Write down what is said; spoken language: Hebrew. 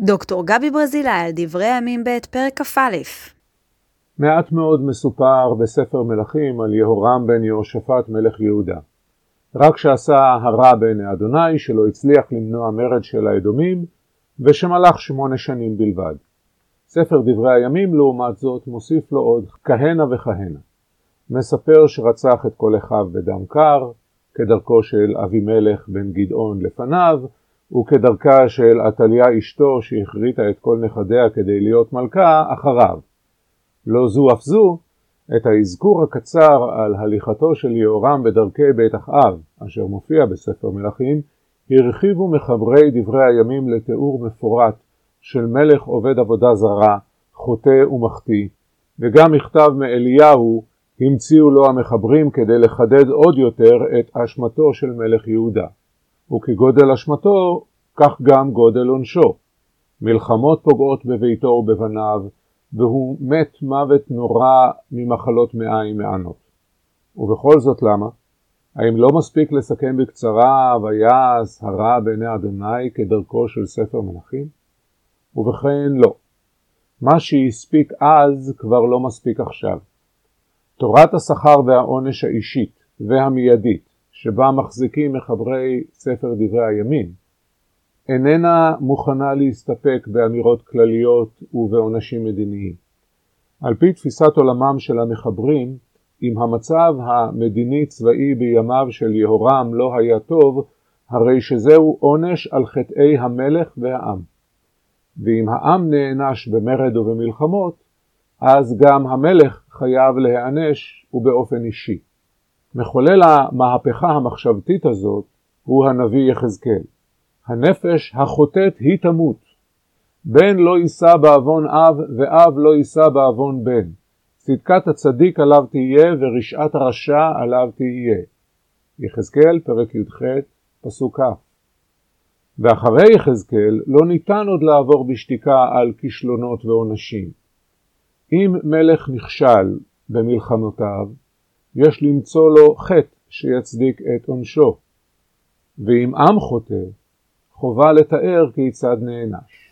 דוקטור גבי ברזילי על דברי הימים ב' פרק כ"א. מעט מאוד מסופר בספר מלכים על יהורם בן יהושפט מלך יהודה. רק שעשה הרע בעיני אדוני, שלא הצליח למנוע מרד של האדומים, ושמלך שמונה שנים בלבד. ספר דברי הימים, לעומת זאת, מוסיף לו עוד כהנה וכהנה. מספר שרצח את כל אחיו בדם קר, כדרכו של אבימלך בן גדעון לפניו, וכדרכה של עתליה אשתו שהכריתה את כל נכדיה כדי להיות מלכה, אחריו. לא זו אף זו, את האזכור הקצר על הליכתו של יהורם בדרכי בית אחאב, אשר מופיע בספר מלכים, הרחיבו מחברי דברי הימים לתיאור מפורט של מלך עובד עבודה זרה, חוטא ומחטיא, וגם מכתב מאליהו המציאו לו המחברים כדי לחדד עוד יותר את אשמתו של מלך יהודה. וכגודל אשמתו, כך גם גודל עונשו. מלחמות פוגעות בביתו ובבניו, והוא מת מוות נורא ממחלות מעיים מענות. ובכל זאת למה? האם לא מספיק לסכם בקצרה ויעש הרע בעיני אדוני כדרכו של ספר מלכים? ובכן לא. מה שהספיק אז כבר לא מספיק עכשיו. תורת השכר והעונש האישית והמיידית שבה מחזיקים מחברי ספר דברי הימים, איננה מוכנה להסתפק באמירות כלליות ובעונשים מדיניים. על פי תפיסת עולמם של המחברים, אם המצב המדיני-צבאי בימיו של יהורם לא היה טוב, הרי שזהו עונש על חטאי המלך והעם. ואם העם נענש במרד ובמלחמות, אז גם המלך חייב להיענש ובאופן אישי. מחולל המהפכה המחשבתית הזאת הוא הנביא יחזקאל. הנפש החוטאת היא תמות. בן לא יישא בעוון אב, ואב לא יישא בעוון בן. צדקת הצדיק עליו תהיה, ורשעת הרשע עליו תהיה. יחזקאל, פרק י"ח, פסוק כ. ואחרי יחזקאל לא ניתן עוד לעבור בשתיקה על כישלונות ועונשים. אם מלך נכשל במלחמותיו, יש למצוא לו חטא שיצדיק את עונשו. ואם עם חוטא, חובה לתאר כיצד נענש.